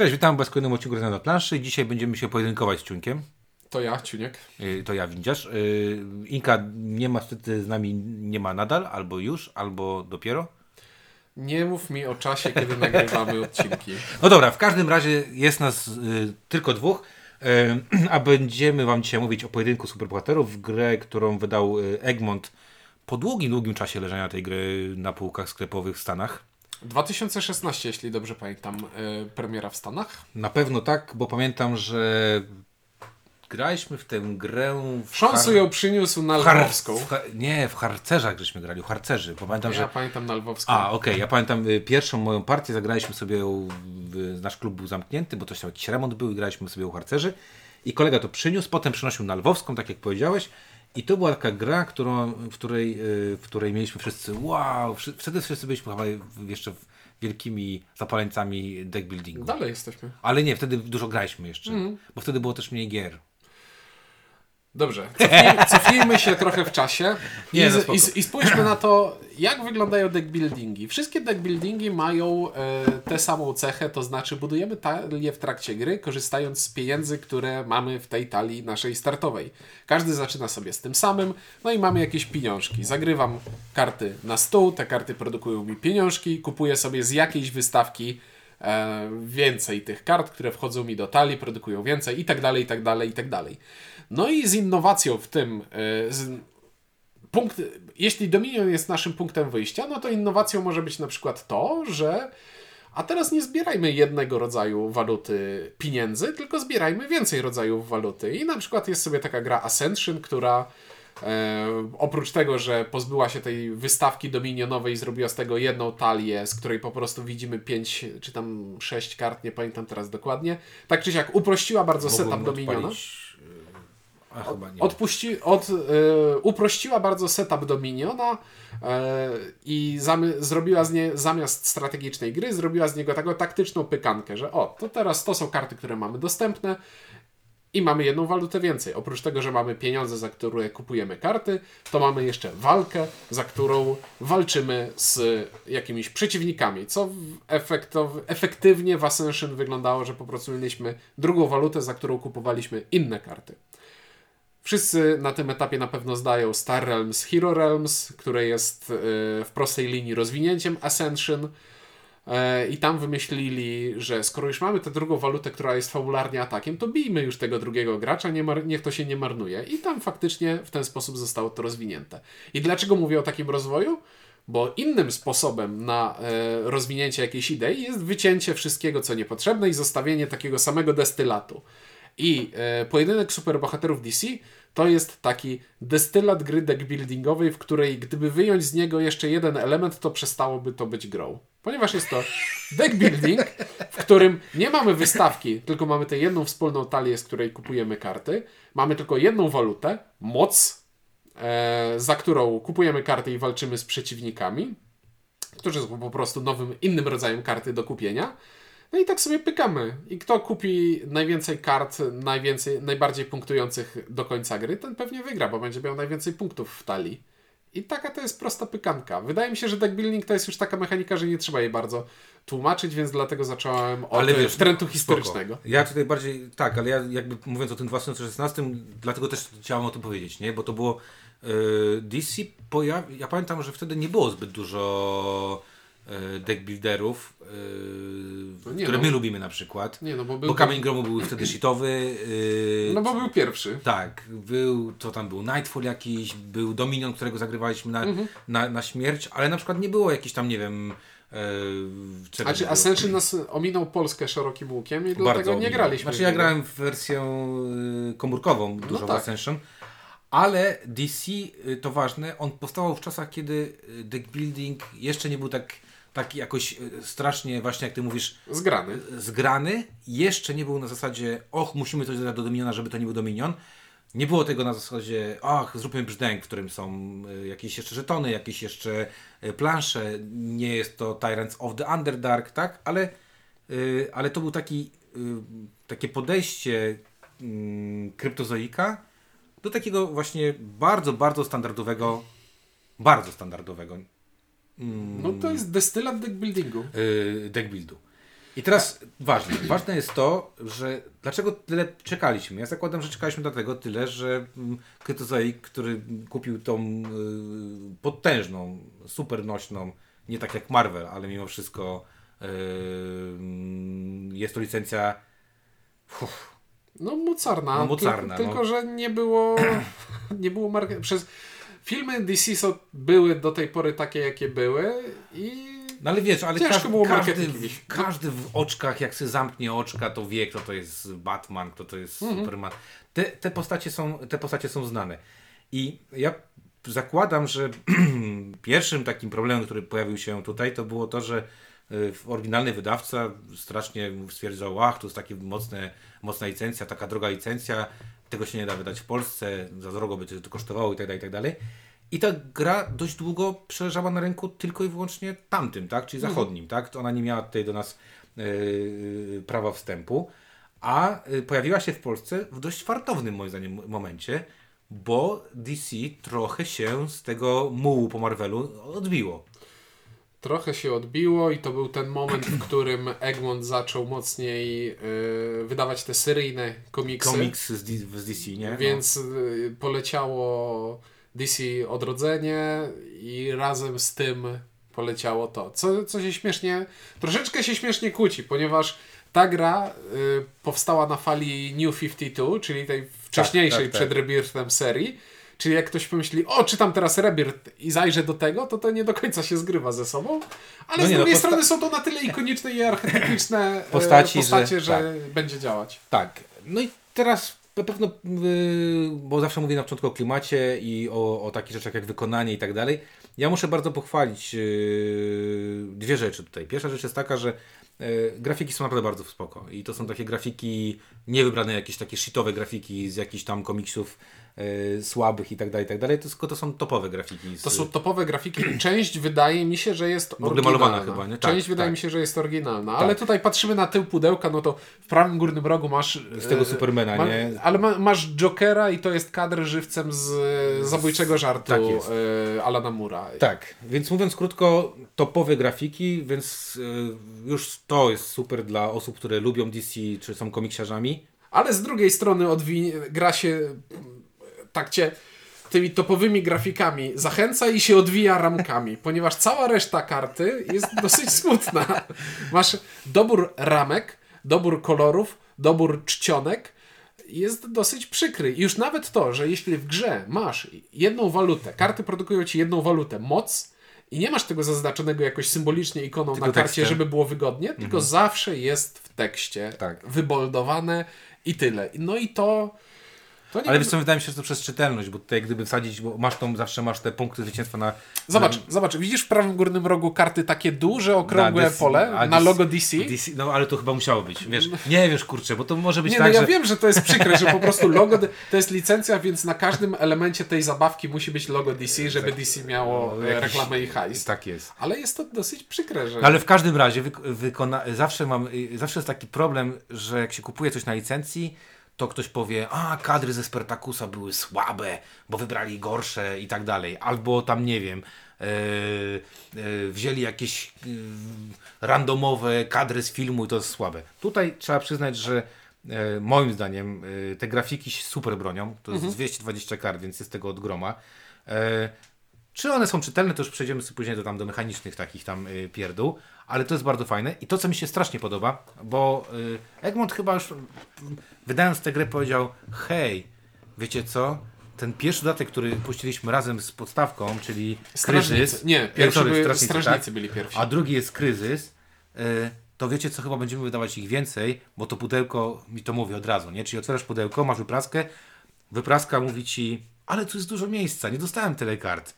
Cześć, witam Was w kolejnym odcinku na planszy. Dzisiaj będziemy się pojedynkować z Ciunkiem. To ja, Ciuniek. Yy, To ja, Windziarz. Yy, Inka nie ma, wtedy z nami nie ma nadal, albo już, albo dopiero. Nie mów mi o czasie, kiedy nagrywamy odcinki. No dobra, w każdym razie jest nas y, tylko dwóch, y, a będziemy Wam dzisiaj mówić o pojedynku superbohaterów, grę, którą wydał y, Egmont po długim, długim czasie leżenia tej gry na półkach sklepowych w Stanach. 2016, jeśli dobrze pamiętam, e, premiera w Stanach. Na pewno tak, bo pamiętam, że graliśmy w tę grę w Sząsu har- ją przyniósł na har- Lwowską. w har- Nie, w harcerzach żeśmy grali, w harcerzy, bo pamiętam, Ja że... pamiętam na Lwowską. A, okej, ja pamiętam y, pierwszą moją partię, zagraliśmy sobie, w, nasz klub był zamknięty, bo coś tam jakiś remont był i graliśmy sobie u harcerzy i kolega to przyniósł, potem przynosił na Lwowską, tak jak powiedziałeś i to była taka gra, którą, w, której, y, w której mieliśmy wszyscy, wow, wtedy wszyscy byliśmy chyba jeszcze wielkimi zapaleńcami deck buildingu. Dalej jesteśmy. Ale nie, wtedy dużo graliśmy jeszcze, Mhm. bo wtedy było też mniej gier. Dobrze, cofnij, cofnijmy się trochę w czasie Nie, i, no z- spoko. i, i spójrzmy na to, jak wyglądają deckbuildingi. Wszystkie deckbuildingi mają e, tę samą cechę, to znaczy budujemy talię w trakcie gry, korzystając z pieniędzy, które mamy w tej talii naszej startowej. Każdy zaczyna sobie z tym samym, no i mamy jakieś pieniążki. Zagrywam karty na stół, te karty produkują mi pieniążki, kupuję sobie z jakiejś wystawki więcej tych kart, które wchodzą mi do talii, produkują więcej i tak dalej, i tak dalej, i tak dalej. No i z innowacją w tym, e, z, punkt, jeśli Dominion jest naszym punktem wyjścia, no to innowacją może być na przykład to, że a teraz nie zbierajmy jednego rodzaju waluty pieniędzy, tylko zbierajmy więcej rodzajów waluty. I na przykład jest sobie taka gra Ascension, która e, oprócz tego, że pozbyła się tej wystawki dominionowej i zrobiła z tego jedną talię, z której po prostu widzimy pięć czy tam sześć kart, nie pamiętam teraz dokładnie, tak czy siak uprościła bardzo setup Mogłem Dominiona. odpalić, y, A chyba nie. Odpuści, od, e, uprościła bardzo setup Dominiona e, i zamy, zrobiła z nie, zamiast strategicznej gry, zrobiła z niego taką taktyczną pykankę, że o, to teraz to są karty, które mamy dostępne i mamy jedną walutę więcej. Oprócz tego, że mamy pieniądze, za które kupujemy karty, to mamy jeszcze walkę, za którą walczymy z jakimiś przeciwnikami, co efektow, efektywnie w Ascension wyglądało, że po prostu mieliśmy drugą walutę, za którą kupowaliśmy inne karty. Wszyscy na tym etapie na pewno zdają Star Realms, Hero Realms, które jest e, w prostej linii rozwinięciem Ascension. E, I tam wymyślili, że skoro już mamy tę drugą walutę, która jest fabularnie atakiem, to bijmy już tego drugiego gracza, nie niech to się nie marnuje. I tam faktycznie w ten sposób zostało to rozwinięte. I dlaczego mówię o takim rozwoju? Bo innym sposobem na e, rozwinięcie jakiejś idei jest wycięcie wszystkiego, co niepotrzebne i zostawienie takiego samego destylatu. I e, pojedynek superbohaterów DC to jest taki destylat gry deckbuildingowej, w której gdyby wyjąć z niego jeszcze jeden element, to przestałoby to być grą. Ponieważ jest to deckbuilding, w którym nie mamy wystawki, tylko mamy tę jedną wspólną talię, z której kupujemy karty. Mamy tylko jedną walutę, moc, e, za którą kupujemy karty i walczymy z przeciwnikami, którzy są po prostu nowym, innym rodzajem karty do kupienia. No i tak sobie pykamy. I kto kupi najwięcej kart, najwięcej, najbardziej punktujących do końca gry, ten pewnie wygra, bo będzie miał najwięcej punktów w talii. I taka to jest prosta pykanka. Wydaje mi się, że deckbuilding to jest już taka mechanika, że nie trzeba jej bardzo tłumaczyć, więc dlatego zacząłem od Ale wiesz, trendu spoko. historycznego. Ja tutaj bardziej, tak, ale ja jakby mówiąc o tym 2016, dlatego też chciałem o tym powiedzieć, nie? Bo to było y, DC, pojaw... ja pamiętam, że wtedy nie było zbyt dużo y, deckbuilderów, y, No nie które no. my lubimy na przykład. Nie, no bo był, Bo Kamień Gromu był wtedy shitowy. y, no bo był pierwszy. Tak, był, to tam był Nightfall jakiś, był Dominion, którego zagrywaliśmy na, Mhm. na, na śmierć, ale na przykład nie było jakiś tam, nie wiem, e, czego A czy. Ascension nas ominął Polskę szerokim łukiem i Bardzo dlatego nie miło. graliśmy. Znaczy ja grałem w wersję y, komórkową dużo w tak. Ascension, ale DC, y, to ważne, on powstawał w czasach, kiedy deck building jeszcze nie był tak, tak jakoś y, strasznie, właśnie jak ty mówisz, Zgrany. zgrany. Jeszcze nie był na zasadzie, och, musimy coś dodać do Dominiona, żeby to nie był Dominion. Nie było tego na zasadzie, ach, zróbmy brzdęk, w którym są y, jakieś jeszcze żetony, jakieś jeszcze plansze. Nie jest to Tyrants of the Underdark, tak? Ale, ale to był taki, takie podejście y, kryptozoika do takiego właśnie bardzo, bardzo standardowego, bardzo standardowego No to jest destylat deckbuildingu. y, deck buildu. I teraz ważne. Ważne jest to, że dlaczego tyle czekaliśmy. Ja zakładam, że czekaliśmy dlatego tyle, że mm, Krytozoik, który kupił tą y, potężną, super nośną, nie tak jak Marvel, ale mimo wszystko y, mm, jest to licencja uff, No mocarna. No, mocarna, Tylko, no. tylko, że nie było nie było marke... przez filmy DC są, były do tej pory takie jakie były i No ale wiesz, ale każdy, każdy, w, iść. każdy w oczkach, jak sobie zamknie oczka, to wie, kto to jest Batman, kto to jest Superman. Te, te, postacie są, te postacie są znane. I ja zakładam, że pierwszym takim problemem, który pojawił się tutaj, to było to, że y, oryginalny wydawca strasznie stwierdzał, ach, to jest taka mocne, mocna licencja, taka droga licencja, tego się nie da wydać w Polsce, za drogo by to kosztowało i tak dalej, i tak dalej. I ta gra dość długo przeleżała na rynku tylko i wyłącznie tamtym, tak? czyli zachodnim. Tak? To Ona nie miała tutaj do nas yy, prawa wstępu, a yy, pojawiła się w Polsce w dość fartownym moim zdaniem momencie, bo DC trochę się z tego mułu po Marvelu odbiło. Trochę się odbiło i to był ten moment, w którym Egmont zaczął mocniej yy, wydawać te seryjne komiksy. Komiks z, D- z DC, nie? No. Więc y, poleciało DC Odrodzenie i razem z tym poleciało to. Co, co się śmiesznie, troszeczkę się śmiesznie kłóci, ponieważ ta gra y, powstała na fali New 52, czyli tej wcześniejszej tak, tak. przed Rebirthem serii. Czyli jak ktoś pomyśli, o, czytam teraz Rebirth i zajrzę do tego, to to nie do końca się zgrywa ze sobą. Ale No z no, drugiej posta- strony są to na tyle ikoniczne i archetypiczne e, Postaci, że- postacie, że, tak. będzie działać. Tak. No i teraz na pewno, yy, bo zawsze mówię na początku o klimacie i o, o takich rzeczach jak wykonanie i tak dalej. Ja muszę bardzo pochwalić yy, dwie rzeczy tutaj. Pierwsza rzecz jest taka, że yy, grafiki są naprawdę bardzo spoko. I to są takie grafiki, niewybrane jakieś takie shitowe grafiki z jakichś tam komiksów yy, słabych i tak dalej, i tak dalej. To, tylko to są topowe grafiki. Z, To są topowe grafiki. Część wydaje mi się, że jest oryginalna. malowana chyba, nie? Tak, Część wydaje tak. mi się, że jest oryginalna. Ale tutaj patrzymy na tył pudełka, no to w prawym górnym rogu masz... Z tego e, Supermana, ma, nie? Ale ma, masz Jokera i to jest kadr żywcem z e, zabójczego żartu Tak jest. e, Alana Mura. Tak, więc mówiąc krótko, topowe grafiki, więc y, już to jest super dla osób, które lubią DC czy są komiksiarzami. Ale z drugiej strony odwi- gra się tak cię tymi topowymi grafikami zachęca i się odwija ramkami, ponieważ cała reszta karty jest dosyć smutna. Masz dobór ramek, dobór kolorów, dobór czcionek jest dosyć przykry. I już nawet to, że jeśli w grze masz jedną walutę, karty produkują ci jedną walutę, moc, i nie masz tego zaznaczonego jakoś symbolicznie ikoną Tylko na karcie, tekstem. żeby było wygodnie, tylko zawsze jest w tekście Tak. wyboldowane i tyle. No i to. Ale wiem- wiesz co, wydaje mi się, że to przez czytelność, bo tutaj jak gdyby wsadzić, bo masz tą, zawsze masz te punkty zwycięstwa na... Zobacz, zobacz, widzisz w prawym górnym rogu karty takie duże, okrągłe DC, pole na DC logo DC? DC. No ale to chyba musiało być, wiesz, nie wiesz kurczę, bo to może być Nie, no tak, ja że... wiem, że to jest przykre, że po prostu logo, to jest licencja, więc na każdym elemencie tej zabawki musi być logo DC, żeby DC miało No, e, jakiś- reklamę i hajs. Tak jest. Ale jest to dosyć przykre, że... No, ale w każdym razie wyk- wykona... zawsze mam, zawsze jest taki problem, że jak się kupuje coś na licencji, to ktoś powie, a kadry ze Spartakusa były słabe, bo wybrali gorsze i tak dalej. Albo tam, nie wiem, e, e, wzięli jakieś e, randomowe kadry z filmu i to jest słabe. Tutaj trzeba przyznać, że moim zdaniem te grafiki się super bronią. To jest 220 kart, więc jest tego od groma. Czy one są czytelne, to już przejdziemy sobie później do, tam, do mechanicznych takich tam y, pierdół, ale to jest bardzo fajne. I to, co mi się strasznie podoba, bo y, Egmont chyba już y, wydając tę grę powiedział, hej, wiecie co, ten pierwszy dodatek, który puściliśmy razem z podstawką, czyli Strażnicy. kryzys. Nie, pierwszy sorry, były, strażnicy, strażnicy tak? byli pierwsi. A drugi jest kryzys, y, to wiecie co, chyba będziemy wydawać ich więcej, bo to pudełko mi to mówi od razu, nie? Czyli otwierasz pudełko, masz wypraskę, wypraska mówi ci, ale tu jest dużo miejsca, nie dostałem tyle kart.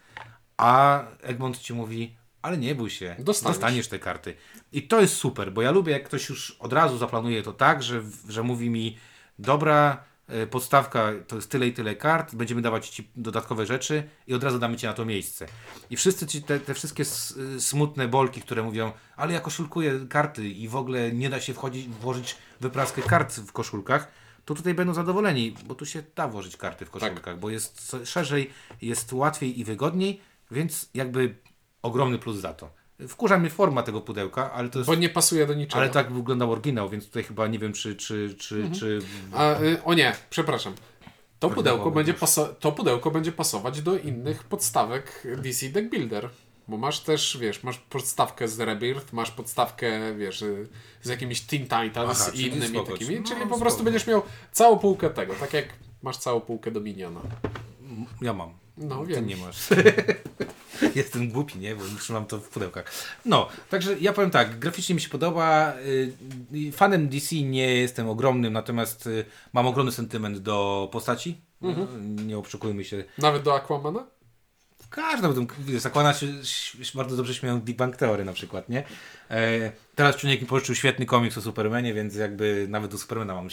A Egmont ci mówi, ale nie bój się, Dostaniesz. dostaniesz te karty. I to jest super, bo ja lubię, jak ktoś już od razu zaplanuje to tak, że, że mówi mi, dobra, e, podstawka to jest tyle i tyle kart, będziemy dawać ci dodatkowe rzeczy i od razu damy ci na to miejsce. I wszyscy ci te, te wszystkie y, smutne bolki, które mówią, ale ja koszulkuję karty i w ogóle nie da się wchodzić, włożyć wypraskę kart w koszulkach, to tutaj będą zadowoleni, bo tu się da włożyć karty w koszulkach, bo jest szerzej, jest łatwiej i wygodniej, więc jakby ogromny plus za to. Wkurza mnie forma tego pudełka, ale to jest... Bo nie pasuje do niczego. Ale tak wyglądał oryginał, więc tutaj chyba nie wiem, czy... czy, czy, Mhm. czy... A, y, o nie, przepraszam. To pudełko, będzie to pudełko będzie pasować do innych podstawek DC Deck Builder. Bo masz też, wiesz, masz podstawkę z Rebirth, masz podstawkę, wiesz, z jakimiś Teen Titans Aha, i innymi spoko, takimi. no, czyli po spoko. prostu będziesz miał całą półkę tego, tak jak masz całą półkę Dominiona. Ja mam. No Ty wiem. nie masz. Jestem głupi, nie? Bo trzymam to w pudełkach. No, także ja powiem tak, graficznie mi się podoba. y, Fanem DC nie jestem ogromnym, natomiast y, mam ogromny sentyment do postaci. Mhm. Nie obszukujmy się. Nawet do Aquamana? W każdym tym, Aquana się, bardzo dobrze śmieją Big Bang Theory na przykład, nie? E, teraz Czuniek mi pożyczył świetny komiks o Supermanie, więc jakby nawet do Supermana mam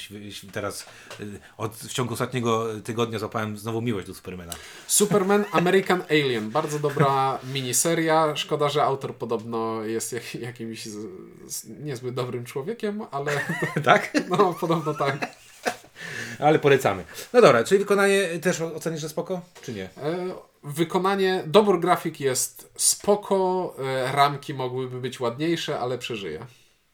teraz y, od, w ciągu ostatniego tygodnia złapałem znowu miłość do Supermana. Superman American Alien. Bardzo dobra miniseria. Szkoda, że autor podobno jest jak, jakimś z, z niezbyt dobrym człowiekiem, ale tak? no podobno tak. Ale polecamy. No dobra, czyli wykonanie też ocenisz, że spoko, czy nie? E, Wykonanie, dobór grafik jest spoko, e, ramki mogłyby być ładniejsze, ale przeżyje.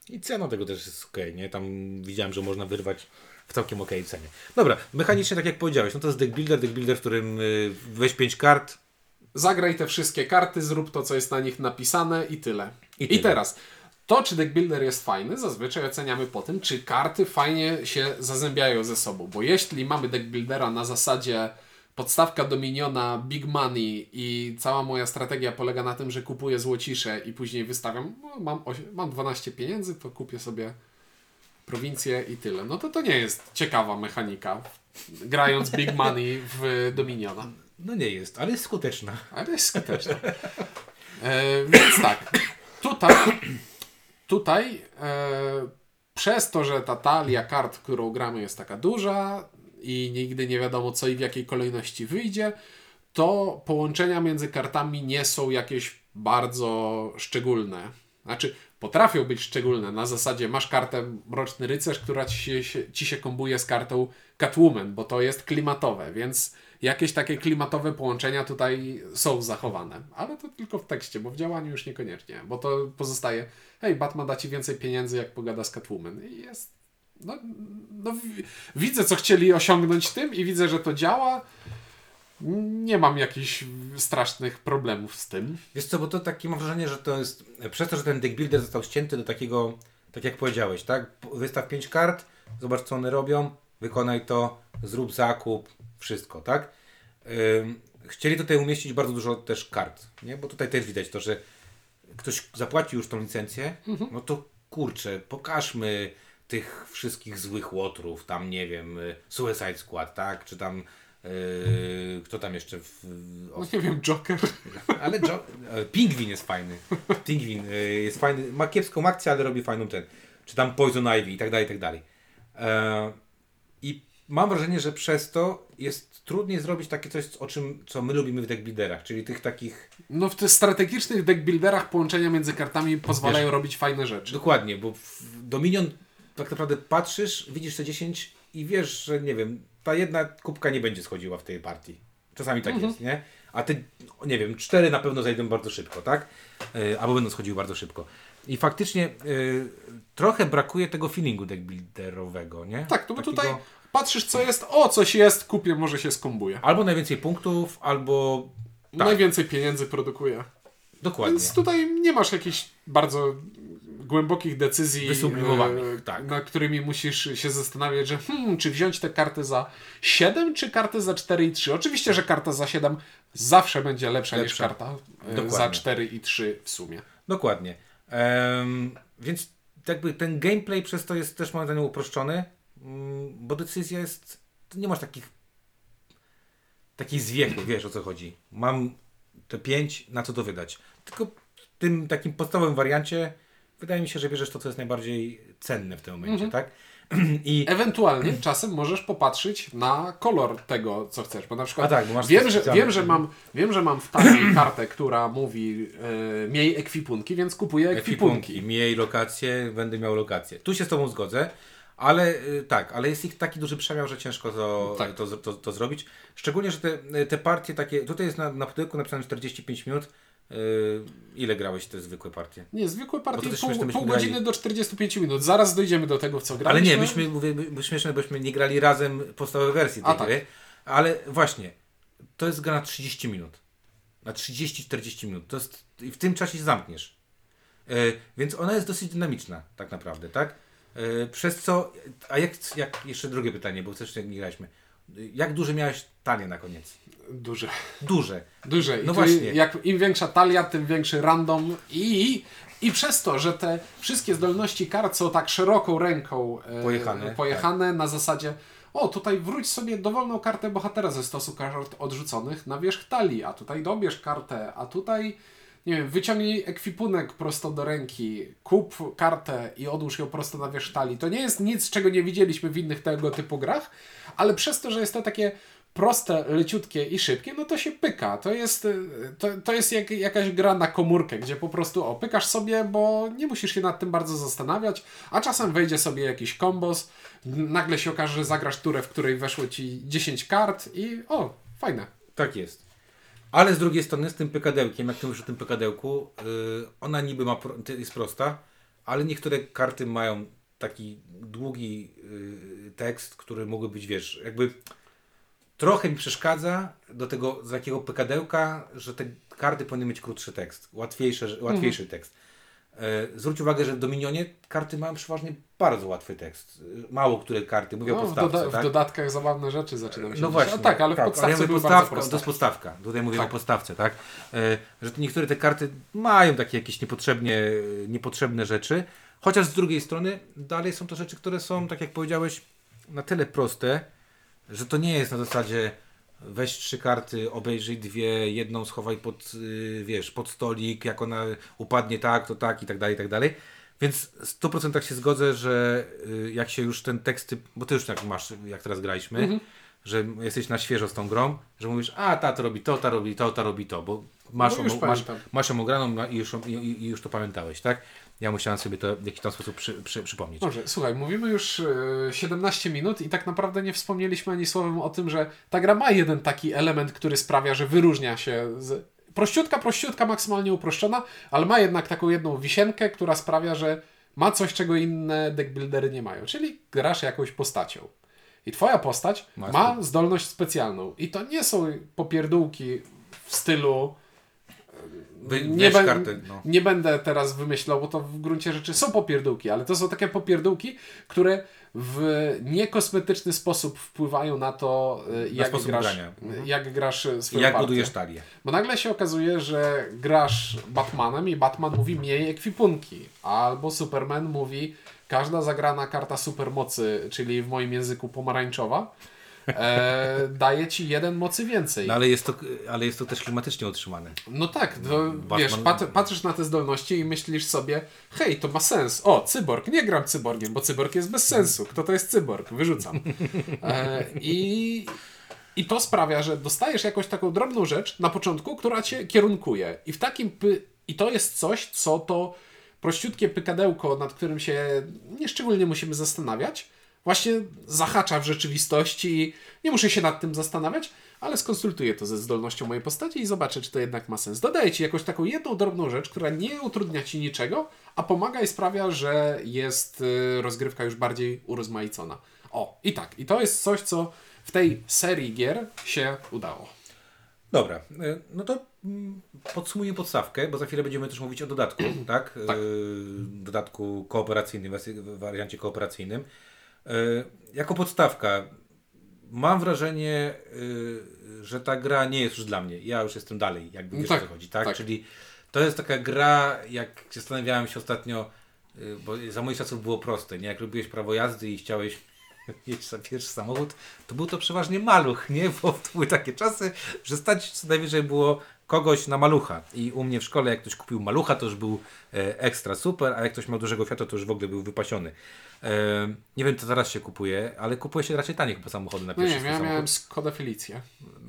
I cena tego też jest okej, nie? Tam widziałem, że można wyrwać w całkiem okej cenie. Dobra, mechanicznie tak jak powiedziałeś, no to jest deck builder, deck builder, w którym y, weź 5 kart, Zagraj te wszystkie karty, zrób to, co jest na nich napisane i tyle. I I, tyle. teraz, to czy deck builder jest fajny, zazwyczaj oceniamy po tym, czy karty fajnie się zazębiają ze sobą. Bo jeśli mamy deck buildera na zasadzie podstawka Dominiona, Big Money i cała moja strategia polega na tym, że kupuję złocisze i później wystawiam, no, mam, mam 12 pieniędzy, to kupię sobie prowincję i tyle. No to to nie jest ciekawa mechanika, grając Big Money w Dominiona. no nie jest, ale jest skuteczna. Ale jest skuteczna. E, więc tak, tutaj, tutaj e, przez to, że ta talia kart, którą gramy jest taka duża i nigdy nie wiadomo co i w jakiej kolejności wyjdzie, to połączenia między kartami nie są jakieś bardzo szczególne. Znaczy, potrafią być szczególne. Na zasadzie masz kartę Mroczny Rycerz, która ci się, ci się kombuje z kartą Catwoman, bo to jest klimatowe, więc jakieś takie klimatowe połączenia tutaj są zachowane. Ale to tylko w tekście, bo w działaniu już niekoniecznie, bo to pozostaje hej, Batman da ci więcej pieniędzy, jak pogada z Catwoman. I jest... No, no, wi- widzę, co chcieli osiągnąć tym i widzę, że to działa. Nie mam jakichś strasznych problemów z tym. Wiesz co, bo to takie mam wrażenie, że to jest, przez to, że ten deck builder został ścięty do takiego, tak jak powiedziałeś, tak? Wystaw 5 kart, zobacz co one robią, wykonaj to, zrób zakup, wszystko, tak? Ym, chcieli tutaj umieścić bardzo dużo też kart, nie? Bo tutaj też widać to, że ktoś zapłacił już tą licencję, no to kurczę, pokażmy tych wszystkich złych łotrów, tam nie wiem, y, Suicide Squad, tak? Czy tam y, kto tam jeszcze w, No nie wiem, Joker. ale jo- e, Pingwin jest fajny. Pingwin e, jest fajny. Ma kiepską akcję, ale robi fajną ten. Czy tam Poison Ivy i tak dalej, i tak dalej. E, I mam wrażenie, że przez to jest trudniej zrobić takie coś, o czym, co my lubimy w deckbuilderach, czyli tych takich... No w tych strategicznych deckbuilderach połączenia między kartami pozwalają robić fajne rzeczy. Dokładnie, bo w Dominion tak naprawdę patrzysz, widzisz te 10 i wiesz, że nie wiem, ta jedna kubka nie będzie schodziła w tej partii. Czasami tak jest, nie? A ty, nie wiem, cztery na pewno zajdą bardzo szybko, tak? Yy, albo będą schodziły bardzo szybko. I faktycznie yy, trochę brakuje tego feelingu deckbuilderowego, nie? Tak, no bo Takiego- tutaj patrzysz co jest, o coś jest, kupię, może się skombuje. Albo najwięcej punktów, albo... Tak, Najwięcej pieniędzy produkuje. dokładnie. Więc tutaj nie masz jakichś bardzo głębokich decyzji, e, tak. na którymi musisz się zastanawiać, że hmm, czy wziąć tę kartę za 7, czy kartę za 4 i 3. Oczywiście, że karta za 7 zawsze będzie lepsza, niż Lepsza. karta e, Dokładnie. za 4 i 3 w sumie. Dokładnie. Em, więc jakby ten gameplay przez to jest też moim zdaniem uproszczony, mm, bo decyzja jest, nie masz takich takiej zwiechu, wiesz o co chodzi. Mam te pięć, na co to wydać. Tylko w tym takim podstawowym wariancie wydaje mi się, że bierzesz to, co jest najbardziej cenne w tym momencie, tak? I Ewentualnie czasem możesz popatrzeć na kolor tego, co chcesz, bo na przykład tak, bo wiem, że, wiem, że mam, wiem, że mam w talii kartę, która mówi e, miej ekwipunki, więc kupuję ekwipunki. ekwipunki, miej lokację, będę miał lokację. Tu się z Tobą zgodzę, ale y, tak, ale jest ich taki duży przemiał, że ciężko to, Tak. to, to, to zrobić. Szczególnie, że te, te partie takie, tutaj jest na, na pudełku napisane 45 minut, ile grałeś te zwykłe partie? Nie, zwykłe partie pół, śmieszne, pół grali- godziny do 45 minut. Zaraz dojdziemy do tego, co Ale graliśmy. nie, myśmy, mówię, by- śmieszne, bośmy nie grali razem podstawowej wersji tej A, tak. gry. Ale właśnie, to jest gra na 30 minut. Na 30-40 minut. To jest, I w tym czasie się zamkniesz. E, więc ona jest dosyć dynamiczna, tak naprawdę, tak? E, przez co, a jak, jak, jeszcze drugie pytanie, bo też nie graliśmy. Jak duże miałeś talię na koniec? Duże. Duże. Duże. I No właśnie. Jak im większa talia, tym większy random i, i przez to, że te wszystkie zdolności kart są tak szeroką ręką e, Pojechane, tak. pojechane na zasadzie o, tutaj wróć sobie dowolną kartę bohatera ze stosu kart odrzuconych na wierzch talii, a tutaj dobierz kartę, a tutaj nie wiem, wyciągnij ekwipunek prosto do ręki, kup kartę i odłóż ją prosto na wierzch talii. To nie jest nic, czego nie widzieliśmy w innych tego typu grach, ale przez to, że jest to takie proste, leciutkie i szybkie, no to się pyka. To jest, y, to, to jest jak, jakaś gra na komórkę, gdzie po prostu o, pykasz sobie, bo nie musisz się nad tym bardzo zastanawiać, a czasem wejdzie sobie jakiś kombos, nagle się okaże, że zagrasz turę, w której weszło ci 10 kart i o, fajne. Tak jest. Ale z drugiej strony z tym pykadełkiem, jak ty mówisz o tym pykadełku, yy, ona niby ma, jest prosta, ale niektóre karty mają taki długi yy, tekst, który mógłby być, wiesz, jakby trochę mi przeszkadza do tego, z jakiego pykadełka, że te karty powinny mieć krótszy tekst, łatwiejszy, łatwiejszy tekst. Yy, zwróć uwagę, że w Dominionie karty mają przeważnie bardzo łatwy tekst. Mało które karty, mówię o No, w, podstawce, doda- tak? w dodatkach zabawne rzeczy zaczynam się No właśnie. A tak, ale w tak, podstawce ja mówię były podstawka, To jest podstawka. Tutaj mówię Tak. o podstawce, tak? E, że niektóre te karty mają takie jakieś niepotrzebnie, niepotrzebne rzeczy, chociaż z drugiej strony dalej są to rzeczy, które są, tak jak powiedziałeś, na tyle proste, że to nie jest na zasadzie weź trzy karty, obejrzyj dwie, jedną schowaj pod, y, wiesz, pod stolik, jak ona upadnie tak, to tak i tak dalej, i tak dalej. Więc w 100% się zgodzę, że y, jak się już ten teksty, bo ty już tak masz, jak teraz graliśmy, Mhm. że jesteś na świeżo z tą grą, że mówisz, a ta to robi to, ta robi to, ta robi to, bo masz, No ją, masz, masz ją ograną ma- i już, i, i już to pamiętałeś, tak? Ja musiałem sobie to w jakiś tam sposób przy, przy, przypomnieć. Dobrze, słuchaj, mówimy już e, 17 minut i tak naprawdę nie wspomnieliśmy ani słowem o tym, że ta gra ma jeden taki element, który sprawia, że wyróżnia się z... Prościutka, prościutka, maksymalnie uproszczona, ale ma jednak taką jedną wisienkę, która sprawia, że ma coś, czego inne deckbuildery nie mają, czyli grasz jakąś postacią. I twoja postać Ma ma zdolność specjalną. I to nie są popierdółki w stylu Nie, karty, no. nie będę teraz wymyślał, bo to w gruncie rzeczy są popierdółki, ale to są takie popierdółki, które w niekosmetyczny sposób wpływają na to, y, jak, grasz, grania. Mhm. jak grasz y, I swoją jak partię. budujesz talię. Bo nagle się okazuje, że grasz Batmanem i Batman mówi miej ekwipunki, albo Superman mówi każda zagrana karta supermocy, czyli w moim języku pomarańczowa, e, daje ci jeden mocy więcej. No ale jest to, ale jest to też klimatycznie utrzymane. No tak, to, Batman- wiesz, pat, patrzysz na te zdolności i myślisz sobie, hej, to ma sens. O, cyborg, nie gram cyborgiem, bo cyborg jest bez sensu. Kto to jest cyborg? Wyrzucam. E, i, I to sprawia, że dostajesz jakąś taką drobną rzecz na początku, która cię kierunkuje. I w takim py... I to jest coś, co to prościutkie pykadełko, nad którym się nieszczególnie musimy zastanawiać, właśnie zahacza w rzeczywistości i nie muszę się nad tym zastanawiać, ale skonsultuję to ze zdolnością mojej postaci i zobaczę, czy to jednak ma sens. Dodaję Ci jakąś taką jedną drobną rzecz, która nie utrudnia Ci niczego, a pomaga i sprawia, że jest y, rozgrywka już bardziej urozmaicona. O, i tak, i to jest coś, co w tej serii gier się udało. Dobra, y, no to mm, podsumuję podstawkę, bo za chwilę będziemy też mówić o dodatku, tak? Tak. Y, Dodatku kooperacyjnym, wariancie kooperacyjnym. Y, Jako podstawka mam wrażenie, y, że ta gra nie jest już dla mnie. Ja już jestem dalej, jakby wiesz Tak, o co chodzi, tak? tak. Czyli to jest taka gra, jak zastanawiałem się ostatnio, y, bo za moich czasów było proste, nie? Jak robiłeś prawo jazdy i chciałeś mieć pierwszy samochód, to był to przeważnie maluch, nie? Bo były takie czasy, że stać co najwyżej było kogoś na malucha. I u mnie w szkole, jak ktoś kupił malucha, to już był e, ekstra super, a jak ktoś miał dużego Fiata, to już w ogóle był wypasiony. E, nie wiem, co teraz się kupuje, ale kupuje się raczej tanie chyba samochody na No pierwszy nie, ja samochód. miałem Skoda Felicję.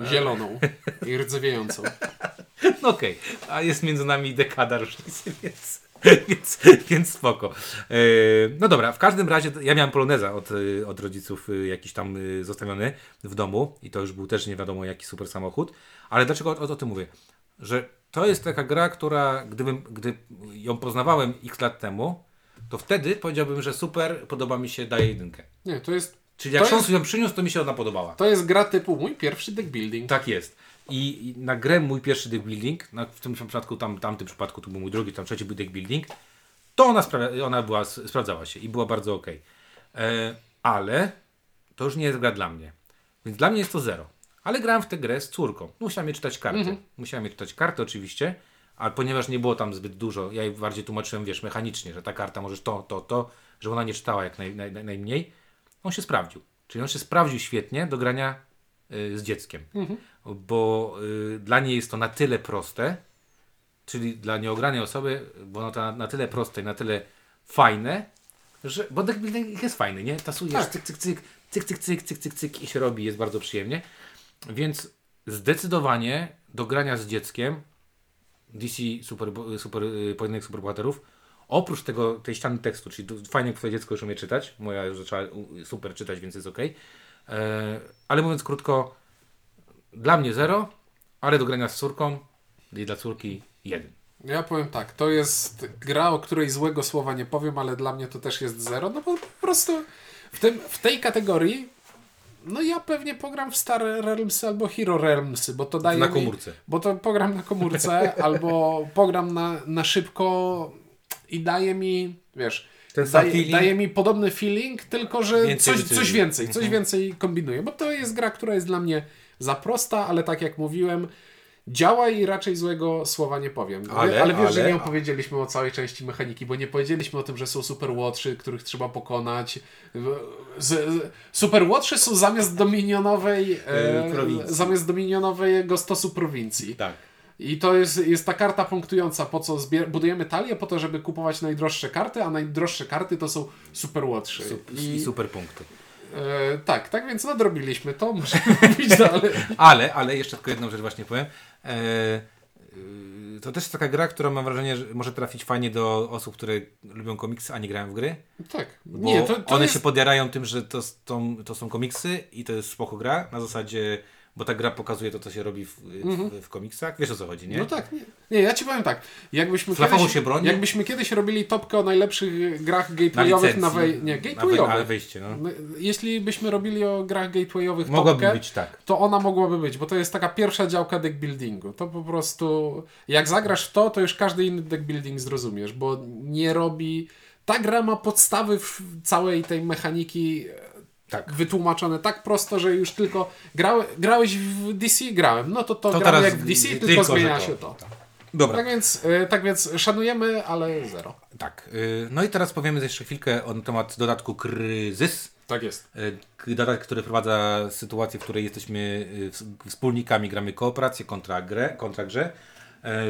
Zieloną i rdzewiejącą. No okej, a jest między nami dekada różnicy, więc, więc, więc spoko. E, no dobra, w każdym razie ja miałem poloneza od, e, od rodziców e, jakiś tam zostawiony w domu i to już był też nie wiadomo jaki super samochód, ale dlaczego o, o tym mówię? Że to jest taka gra, która gdybym, gdy ją poznawałem x lat temu, to wtedy powiedziałbym, że super, podoba mi się, daje jedynkę. Nie, to jest, Czyli jak jest- ją przyniósł, to mi się ona podobała. to jest gra typu mój pierwszy deck building. Tak jest. I, na grę mój pierwszy deck building, w tym przypadku, tam, tamtym przypadku to był mój drugi, tam trzeci był deck building, to ona, spra- ona była, sprawdzała się i była bardzo ok. E, ale to już nie jest gra dla mnie. Więc dla mnie jest to zero. Ale grałem w tę grę z córką. Musiałem jej czytać karty. Musiałem jej czytać karty oczywiście, ale ponieważ nie było tam zbyt dużo, ja jej bardziej tłumaczyłem, wiesz, mechanicznie, że ta karta możesz to, to, to, że ona nie czytała jak naj, naj, naj, najmniej. On się sprawdził. Czyli on się sprawdził świetnie do grania z dzieckiem. Bo y, dla niej jest to na tyle proste, czyli dla nieogranej osoby, bo ono to na, na tyle proste i na tyle fajne, że, bo deck building jest fajny, nie? Tasujesz, Tak. cyk, cyk, cyk, cyk, cyk, cyk, cyk, cyk, cyk i się robi, jest bardzo przyjemnie. Więc zdecydowanie do grania z dzieckiem DC Super, super y, Pojedynek Superbohaterów, oprócz tego, tej ściany tekstu, czyli fajnie, twoje dziecko już umie czytać, moja już zaczęła super czytać, więc jest ok. E, ale mówiąc krótko, dla mnie zero, ale do grania z córką i dla córki jeden. Ja powiem tak, to jest gra, o której złego słowa nie powiem, ale dla mnie to też jest zero, no bo po prostu w, tym, w tej kategorii no ja pewnie pogram w Star Realmsy albo Hero Realmsy, bo to daje Na mi- komórce. Bo to pogram na komórce albo pogram na, na szybko i daje mi, wiesz, Ten sam daje, feeling. daje mi podobny feeling, tylko że Więcej coś, coś więcej, coś Mhm. więcej kombinuję, bo to jest gra, która jest dla mnie za prosta, ale tak jak mówiłem, działa i raczej złego słowa nie powiem. Ale- ale wiesz, że ale- nie opowiedzieliśmy o całej części mechaniki, bo nie powiedzieliśmy o tym, że są super łotrzy, których trzeba pokonać. Z, super łotrzy są zamiast dominionowej e, Yy, prowincji. zamiast dominionowego stosu prowincji. Tak. I to jest, jest ta karta punktująca, po co zbier- budujemy talię, po to, żeby kupować najdroższe karty, a najdroższe karty to są super łotrzy. Sup- I, I super punkty. e, tak, tak więc nadrobiliśmy to, możemy mówić dalej. Ale, ale jeszcze tylko jedną rzecz właśnie powiem. E, y, to też jest taka gra, która mam wrażenie, że może trafić fajnie do osób, które lubią komiksy, a nie grają w gry. Tak. Bo Nie, to, to one jest... się podjarają tym, że to, to są komiksy i to jest spoko gra. Na zasadzie, bo ta gra pokazuje to, co się robi w, w, w komiksach. Wiesz o co chodzi, nie? No tak, nie. nie, ja ci powiem tak, jakbyśmy kiedyś, się broni? jakbyśmy kiedyś robili topkę o najlepszych grach gatewayowych na, wej... nie, Na wej- gatewayowych. ale wejście, no. Jeśli byśmy robili o grach gatewayowych Mogłaby topkę, być tak. to ona mogłaby być, bo to jest taka pierwsza działka deck buildingu. To po prostu, jak zagrasz w to, to już każdy inny deck building zrozumiesz, bo nie robi... Ta gra ma podstawy w całej tej mechaniki Tak. wytłumaczone tak prosto, że już tylko grał, grałeś w DC, grałem. No to to, To teraz jak w DC, tylko, tylko, zmienia to. się to. Dobra. Tak więc, y, tak więc szanujemy, ale zero. Tak. y, No i teraz powiemy jeszcze chwilkę na temat dodatku Kryzys. Tak jest. K- Dodatek, który wprowadza sytuację, w której jesteśmy ws- wspólnikami, gramy kooperację kontra, grę, kontra grze.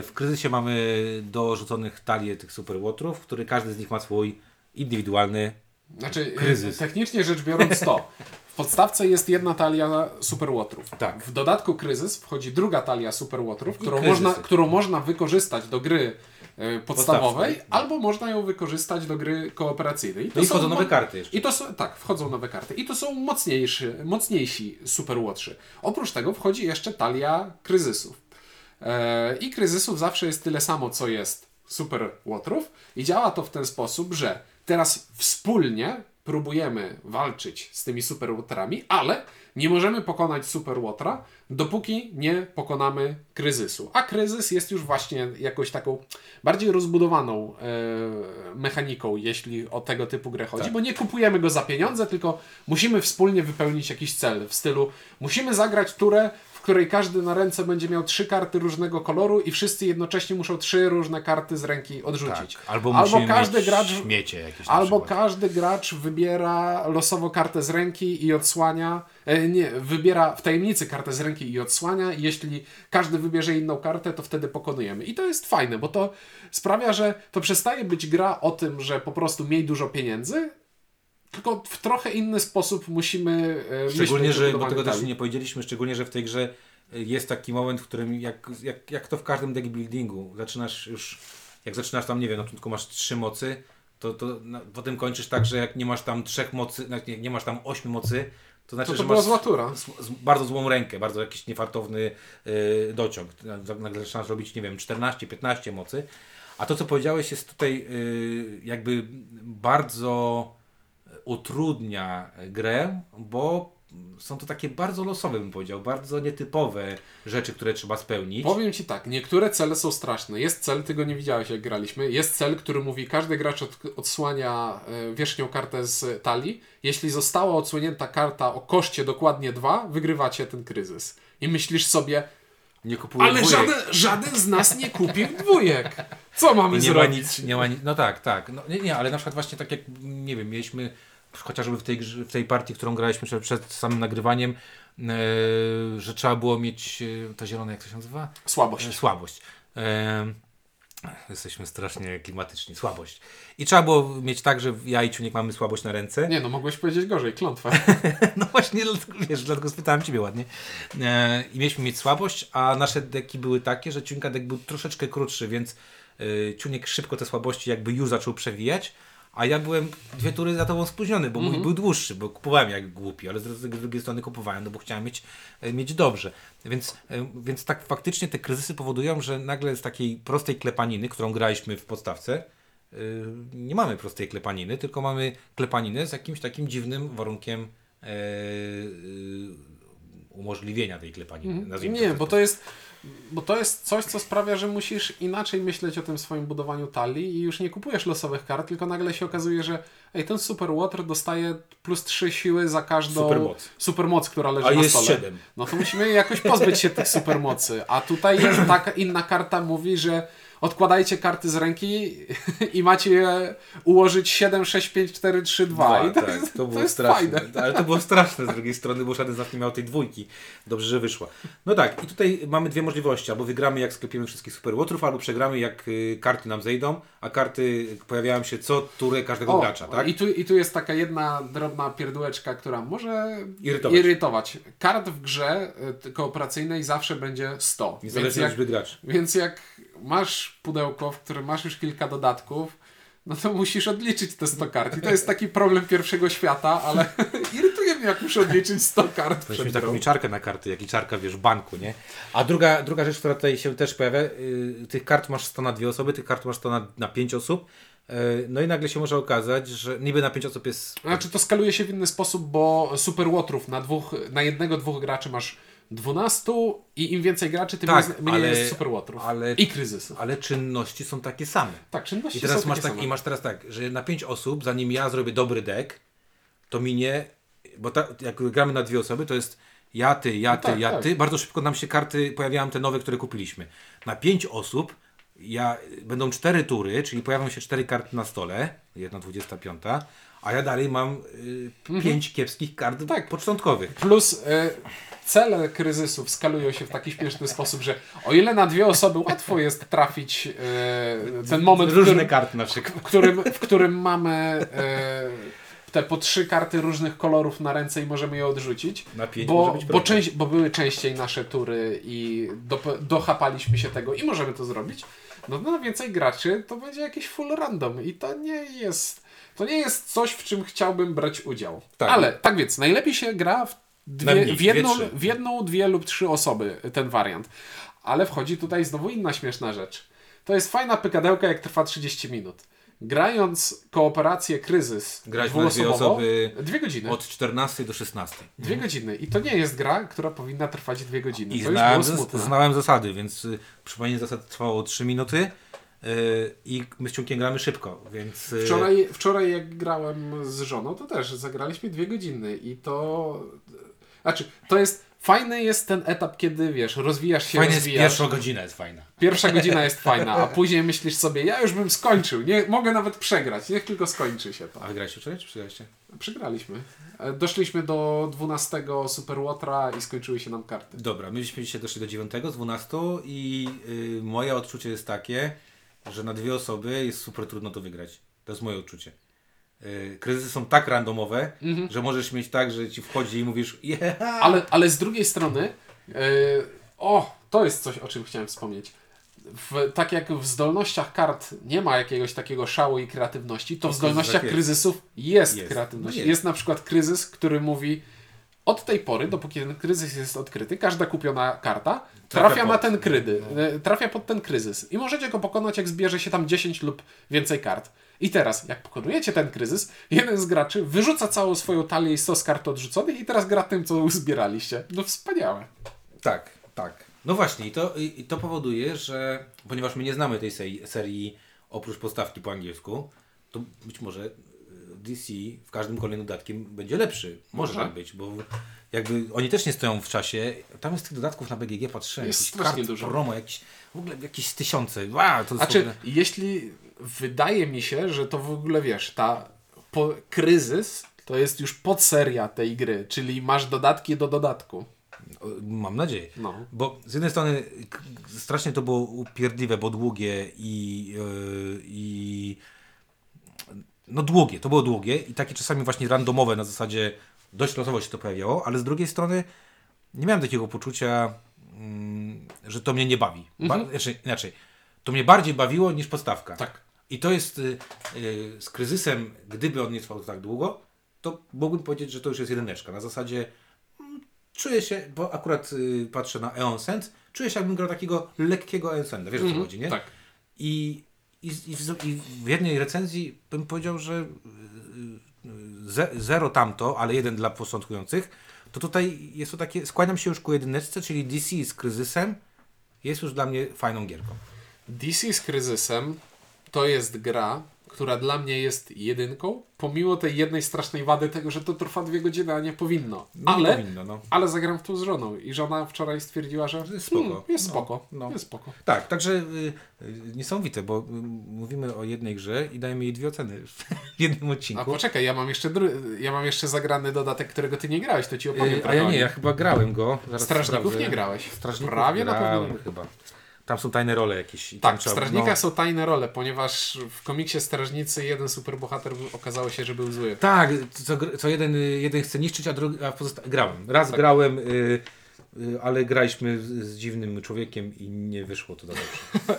W kryzysie mamy dorzuconych talię tych superłotrów, który każdy z nich ma swój indywidualny. Znaczy, y, Kryzys. technicznie rzecz biorąc to, w podstawce jest jedna talia superłotrów. Tak. W dodatku kryzys wchodzi druga talia superłotrów, którą kryzysy. można, którą można wykorzystać do gry y, podstawowej, Podstawki. albo można ją wykorzystać do gry kooperacyjnej. No i są wchodzą nowe karty jeszcze. I to są, tak, wchodzą nowe karty. I to są mocniejsi, mocniejsi superłotrzy. Oprócz tego wchodzi jeszcze talia kryzysów. E, I kryzysów zawsze jest tyle samo, co jest super łotrów. I działa to w ten sposób, że teraz wspólnie próbujemy walczyć z tymi super łotrami, ale nie możemy pokonać super łotra, dopóki nie pokonamy kryzysu. A kryzys jest już właśnie jakąś taką bardziej rozbudowaną e, mechaniką, jeśli o tego typu grę chodzi, Tak. bo nie kupujemy go za pieniądze, tylko musimy wspólnie wypełnić jakiś cel w stylu musimy zagrać turę, której każdy na ręce będzie miał trzy karty różnego koloru i wszyscy jednocześnie muszą trzy różne karty z ręki odrzucić. Tak. Albo, musimy każdy gracz śmiecie jakieś Albo każdy gracz wybiera losowo kartę z ręki i odsłania. E, nie, wybiera w tajemnicy kartę z ręki i odsłania. Jeśli każdy wybierze inną kartę, to wtedy pokonujemy. I to jest fajne, bo to sprawia, że to przestaje być gra o tym, że po prostu miej dużo pieniędzy, tylko w trochę inny sposób musimy. e, Szczególnie, że, bo budowaniu tego też nie powiedzieliśmy, szczególnie, że w tej grze y, jest taki moment, w którym jak, jak, jak to w każdym deck buildingu, zaczynasz już, jak zaczynasz tam, nie wiem, na początku masz trzy mocy, to, to no, potem kończysz tak, że jak nie masz tam trzech mocy, no, nie, nie masz tam ośmiu mocy, to znaczy, To to że była masz zła z, z, bardzo złą rękę, bardzo jakiś niefartowny y, dociąg. Nagle zaczynasz robić, nie wiem, 14-15 mocy. A to, co powiedziałeś, jest tutaj y, jakby bardzo utrudnia grę, bo są to takie bardzo losowe, bym powiedział, bardzo nietypowe rzeczy, które trzeba spełnić. Powiem Ci tak, niektóre cele są straszne. Jest cel, Ty go nie widziałeś jak graliśmy, jest cel, który mówi, każdy gracz od, odsłania e, wierzchnią kartę z talii. Jeśli została odsłonięta karta o koszcie dokładnie 2, wygrywacie ten kryzys. I myślisz sobie, Nie kupuję ale dwójek. żaden, żaden z nas nie kupił dwójek. Co mamy I nie ma zrobić? nic, nie ma nic. No tak, tak. No, nie, nie, ale na przykład właśnie tak jak, nie wiem, mieliśmy chociażby w tej, w tej partii, którą graliśmy przed, przed samym nagrywaniem, e, że trzeba było mieć e, to zielone, jak to się nazywa? E, Słabość. Jesteśmy strasznie klimatyczni. Słabość. I trzeba było mieć tak, że ja i Ciunek mamy słabość na ręce. Nie no, mogłeś powiedzieć gorzej, klątwę. No właśnie, dlatego, wiesz, dlatego spytałem Ciebie ładnie. E, I mieliśmy mieć słabość, a nasze deki były takie, że Ciuńka dek był troszeczkę krótszy, więc e, Ciunek szybko te słabości jakby już zaczął przewijać, a ja byłem dwie tury za Tobą spóźniony, bo mój był dłuższy, bo kupowałem jak głupi, ale z, z drugiej strony kupowałem, no bo chciałem mieć, e, mieć dobrze. Więc, e, więc tak faktycznie te kryzysy powodują, że nagle z takiej prostej klepaniny, którą graliśmy w podstawce, e, nie mamy prostej klepaniny, tylko mamy klepaninę z jakimś takim dziwnym warunkiem umożliwienia tej klepaniny. nazwijmy Nie, to bo to jest bo to jest coś, co sprawia, że musisz inaczej myśleć o tym swoim budowaniu talii i już nie kupujesz losowych kart, tylko nagle się okazuje, że ej, ten Super Water dostaje plus 3 siły za każdą Supermoc. supermoc, która leży A na jest stole. siedem. No to musimy jakoś pozbyć się tych supermocy. A tutaj jest taka inna karta mówi, że odkładajcie karty z ręki i macie je ułożyć 7, 6, 5, 4, 3, 2. I to, tak, jest, to to było jest straszne. fajne. Ale to było straszne z drugiej strony, bo żaden z nas nie miał tej dwójki. Dobrze, że wyszła. No tak, i tutaj mamy dwie możliwości. Albo wygramy jak sklepiemy wszystkich superłotrów, albo przegramy jak y, karty nam zejdą, a karty pojawiają się co turę każdego O, gracza, tak? i, tu, I tu jest taka jedna drobna pierdółeczka, która może Irytować. irytować. Kart w grze y, kooperacyjnej zawsze będzie 100. Więc Niezależnie od liczby graczy. więc jak masz pudełko, w którym masz już kilka dodatków, no to musisz odliczyć te 100 kart. I to jest taki problem pierwszego świata, ale irytuje mnie, jak muszę odliczyć 100 kart przed taką liczarkę na karty, jak liczarka, wiesz, w banku, nie? A druga, druga rzecz, która tutaj się też pojawia, y, tych kart masz 100 na dwie osoby, tych kart masz 100 na, na pięć osób, y, no i nagle się może okazać, że niby na pięć osób jest... Znaczy to skaluje się w inny sposób, bo super łotrów na, dwóch, na jednego, dwóch graczy masz 12 i im więcej graczy, tym Tak, mniej, ale- jest super łotrów. ale- I kryzysów. Ale czynności są takie same. Tak, czynności I teraz są masz takie tak, same. i masz teraz tak, że na pięć osób, zanim ja zrobię dobry deck, to minie, bo ta, jak gramy na dwie osoby, to jest ja, ty, ja, ty, tak, ja, tak. ty. Bardzo szybko nam się karty pojawiają te nowe, które kupiliśmy. Na pięć osób ja, będą cztery tury, czyli pojawią się cztery karty na stole, jedna dwudziesta piąta, a ja dalej mam y, pięć kiepskich kart Mhm. Tak. początkowych. Plus e, cele kryzysów skalują się w taki śmieszny sposób, że o ile na dwie osoby łatwo jest trafić e, ten moment, Różne którym, karty na przykład. w którym, w którym mamy e, te po trzy karty różnych kolorów na ręce i możemy je odrzucić. Na pięć Bo, bo, część, bo były częściej nasze tury i do, dochapaliśmy się tego i możemy to zrobić. No na więcej graczy to będzie jakiś full random i to nie jest to nie jest coś, w czym chciałbym brać udział. Tak. Ale tak więc, najlepiej się gra w, dwie, mniej, w, jedną, dwie, w jedną, dwie lub trzy osoby ten wariant. Ale wchodzi tutaj znowu inna śmieszna rzecz. To jest fajna pykadełka, jak trwa 30 minut. Grając kooperację kryzys Grać na dwie osoby dwie godziny. Od 14 do 16. Dwie godziny. I to nie jest gra, która powinna trwać dwie godziny. I to znałem, znałem zasady, więc y, przypomnienie zasad trwało 3 minuty y, i my z ciągiem gramy szybko, więc... y, Wczoraj, wczoraj jak grałem z żoną, to też zagraliśmy dwie godziny i to... Znaczy, to jest... Fajny jest ten etap, kiedy wiesz, rozwijasz się, Fajnie jest rozwijasz. pierwsza godzina jest fajna. Pierwsza godzina jest fajna, a później myślisz sobie, ja już bym skończył, nie, mogę nawet przegrać, niech tylko skończy się to. A wygraliście wczoraj, czy przegraliście? Przegraliśmy. E, Doszliśmy do 12 Super Łotra i skończyły się nam karty. Dobra, myśmy dzisiaj doszli do 9 z 12 i y, moje odczucie jest takie, że na dwie osoby jest super trudno to wygrać. To jest moje odczucie. Y, kryzysy są tak randomowe, że możesz mieć tak, że ci wchodzi i mówisz yeah! Ale, ale z drugiej strony, e, o, to jest coś, o czym chciałem wspomnieć. w, tak jak w zdolnościach kart nie ma jakiegoś takiego szału i kreatywności, to w zdolnościach jest. kryzysów jest, Jest. kreatywność. No jest. jest. na przykład kryzys, który mówi od tej pory, dopóki ten kryzys jest odkryty, każda kupiona karta trafia, Trafia na ten krydy, e, trafia pod ten kryzys. I możecie go pokonać, jak zbierze się tam 10 lub więcej kart. I teraz, jak pokonujecie ten kryzys, jeden z graczy wyrzuca całą swoją talię i stos kart odrzuconych i teraz gra tym, co uzbieraliście. No wspaniałe. Tak, tak. No właśnie, i to, i to powoduje, że ponieważ my nie znamy tej serii, serii oprócz postawki po angielsku, to być może y, DC w każdym kolejnym dodatkiem będzie lepszy. Może Może. tak być, bo jakby oni też nie stoją w czasie. Tam jest tych dodatków na BGG, patrzyłem. Jest jakichś strasznie kart dużo. promo, jakieś, w ogóle jakieś tysiące. Wow, to Znaczy, ogóle... jeśli wydaje mi się, że to w ogóle wiesz, ta po, kryzys to jest już podseria tej gry, czyli masz dodatki do dodatku. Mam nadzieję. No. Bo z jednej strony strasznie to było upierdliwe, bo długie i, yy, i no długie, to było długie i takie czasami właśnie randomowe na zasadzie dość losowo się to pojawiało, ale z drugiej strony nie miałem takiego poczucia, mm, że to mnie nie bawi. Ba- znaczy, inaczej, to mnie bardziej bawiło niż postawka. Tak. I to jest y, y, z kryzysem, gdyby on nie trwał tak długo, to mógłbym powiedzieć, że to już jest jedyneczka. Na zasadzie mm, czuję się, bo akurat y, patrzę na Eon Sense, czuję się jakbym grał takiego lekkiego Eon Senda. Wiesz o co chodzi, nie? Tak. I, i, i, w, I w jednej recenzji bym powiedział, że ze, zero tamto, ale jeden dla początkujących, to tutaj jest to takie, składam się już ku jedyneczce, czyli DC z kryzysem jest już dla mnie fajną gierką. DC z kryzysem to jest gra, która dla mnie jest jedynką, pomimo tej jednej strasznej wady tego, że to trwa dwie godziny, a nie powinno. No nie ale, powinno, no. ale zagram w to z żoną i żona wczoraj stwierdziła, że Jest spoko. "Hmm, jest No, spoko, no. jest spoko. Tak, także y, y, niesamowite, bo y, mówimy o jednej grze i dajemy jej dwie oceny w jednym A odcinku. poczekaj, ja mam jeszcze ja mam jeszcze zagrany dodatek, którego ty nie grałeś, to ci opowiem Y, a ja nie, ja chyba grałem go. Strażników sprawdzę. nie grałeś. Strażników Prawie na pewno grałem chyba. Tam są tajne role jakieś. Tak, tam w trzeba- Strażnikach no. są tajne role, ponieważ w komiksie Strażnicy jeden superbohater okazało się, że był zły. Tak, co, co jeden, jeden chce niszczyć, a drugi a pozosta- grałem. Raz Tak. grałem, y, y, ale graliśmy z, z dziwnym człowiekiem i nie wyszło to dobrze.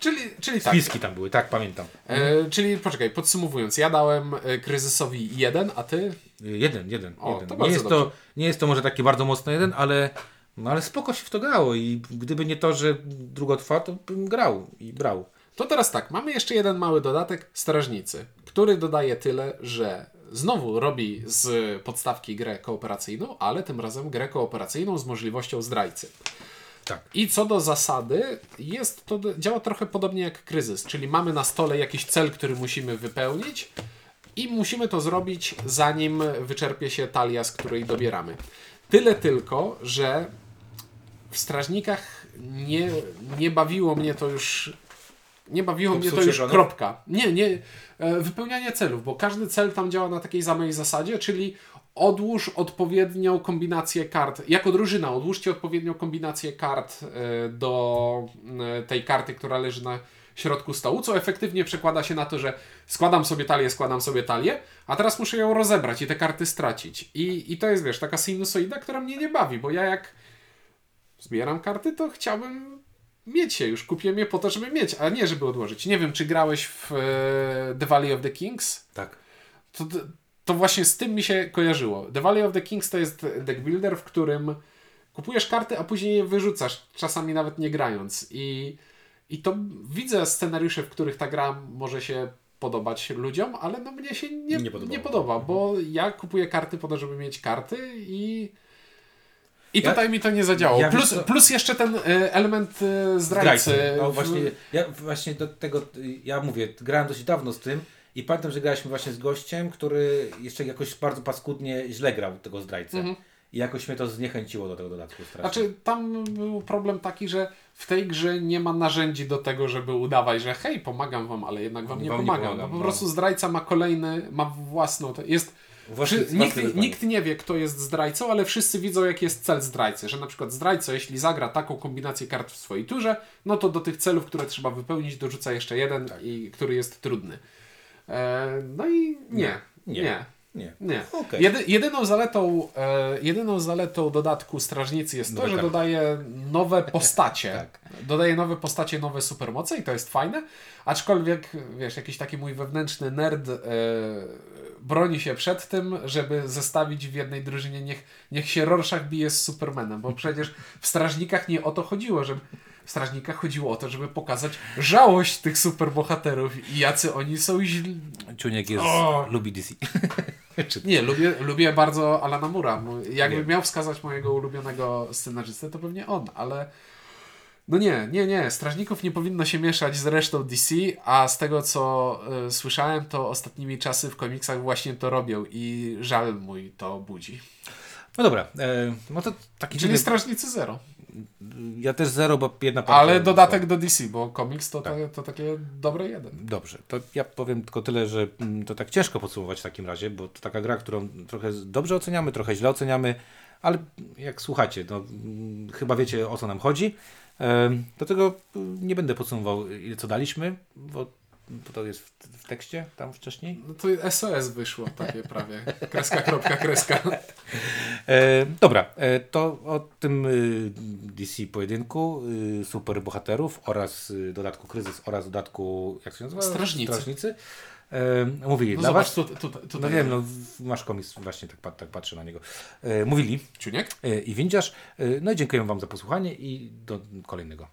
Czyli, czyli tak. Spiski tam były, tak, pamiętam. E, czyli poczekaj, podsumowując, ja dałem e, kryzysowi jeden, a ty? Jeden, jeden. O, jeden. to nie, jest to, nie jest to może taki bardzo mocno jeden, ale, no, ale spoko się w to grało i gdyby nie to, że długo trwa, to bym grał i brał. To teraz tak, mamy jeszcze jeden mały dodatek, Strażnicy, który dodaje tyle, że znowu robi z podstawki grę kooperacyjną, ale tym razem grę kooperacyjną z możliwością zdrajcy. Tak. I co do zasady, jest to działa trochę podobnie jak kryzys, czyli mamy na stole jakiś cel, który musimy wypełnić i musimy to zrobić zanim wyczerpie się talia, z której dobieramy. Tyle tylko, że w strażnikach nie, nie bawiło mnie to już. Nie bawiło mnie to już żonów? kropka. Nie, nie. e, Wypełnianie celów, bo każdy cel tam działa na takiej samej zasadzie, czyli odłóż odpowiednią kombinację kart. Jako drużyna odłóżcie odpowiednią kombinację kart e, do e, tej karty, która leży na środku stołu, co efektywnie przekłada się na to, że składam sobie talię, składam sobie talię, a teraz muszę ją rozebrać i te karty stracić. I, i to jest, wiesz, taka sinusoida, która mnie nie bawi, bo ja jak zbieram karty, to chciałbym mieć je już. Kupiłem je po to, żeby mieć, a nie żeby odłożyć. Nie wiem, czy grałeś w e, The Valley of the Kings? Tak. To, to właśnie z tym mi się kojarzyło. The Valley of the Kings to jest deck builder, w którym kupujesz karty, a później je wyrzucasz, czasami nawet nie grając. I, i to widzę scenariusze, w których ta gra może się podobać ludziom, ale no mnie się nie, Nie nie, podoba, bo ja kupuję karty po to, żeby mieć karty i i Ja- tutaj mi to nie zadziałało. ja plus, co- plus jeszcze ten e, element e, zdrajcy. No w- właśnie, ja właśnie do tego, ja mówię, grałem dosyć dawno z tym i pamiętam, że graliśmy właśnie z gościem, który jeszcze jakoś bardzo paskudnie źle grał tego zdrajcę. I jakoś mnie to zniechęciło do tego dodatku strasznie. Mhm. Znaczy, tam był problem taki, że w tej grze nie ma narzędzi do tego, żeby udawać, że hej, pomagam wam, ale jednak wam nie Wam nie pomagam. pomagam, bo po no. prostu zdrajca ma kolejny, ma własną. To jest. Własny nikt, nikt nie wie, kto jest zdrajcą, ale wszyscy widzą, jaki jest cel zdrajcy. Że na przykład zdrajca, jeśli zagra taką kombinację kart w swojej turze, no to do tych celów, które trzeba wypełnić, dorzuca jeszcze jeden, Tak. i, który jest trudny. E, no i nie, nie. Nie. Nie. Nie. Okej. Jedy, jedyną, zaletą, e, jedyną zaletą dodatku Strażnicy jest to, Nowe że karty. dodaje nowe postacie. Tak. Dodaje nowe postacie, nowe supermoce i to jest fajne. Aczkolwiek, wiesz, jakiś taki mój wewnętrzny nerd e, broni się przed tym, żeby zestawić w jednej drużynie, niech, niech się Rorschach bije z Supermanem, bo przecież w Strażnikach nie o to chodziło, żeby w Strażnikach chodziło o to, żeby pokazać żałość tych superbohaterów i jacy oni są źli, Ciuniek jest, O! lubi DC. Nie, lubię, lubię bardzo Alana Mura. Jakbym miał wskazać mojego ulubionego scenarzystę, to pewnie on, ale no nie, nie, nie. Strażników nie powinno się mieszać z resztą DC, a z tego co y, słyszałem, to ostatnimi czasy w komiksach właśnie to robią i żal mój to budzi. No dobra, e, no to taki Czyli dziwny- Strażnicy Zero. Ja też zero, bo jedna partia... Ale dodatek do DC, bo komiks to, Tak. to, to takie dobre jeden. Dobrze, to ja powiem tylko tyle, że mm, to tak ciężko podsumować w takim razie, bo to taka gra, którą trochę dobrze oceniamy, trochę źle oceniamy, ale jak słuchacie, no, mm, chyba wiecie o co nam chodzi. Do tego mm, nie będę podsumował, ile co daliśmy, bo to jest w, w tekście tam wcześniej. No to SOS wyszło takie prawie. Kreska, kropka, kreska. E, dobra, e, to o tym y, DC pojedynku, y, super bohaterów oraz y, dodatku kryzys oraz dodatku, jak się nazywa? Strażnicy. Strażnicy. E, mówili No dla zobacz, was. tu, tu, tu, No wiem, no masz komiks, właśnie tak, tak patrzę na niego. E, mówili Ciuniek? e, i windziarz. E, no i dziękuję wam za posłuchanie i do kolejnego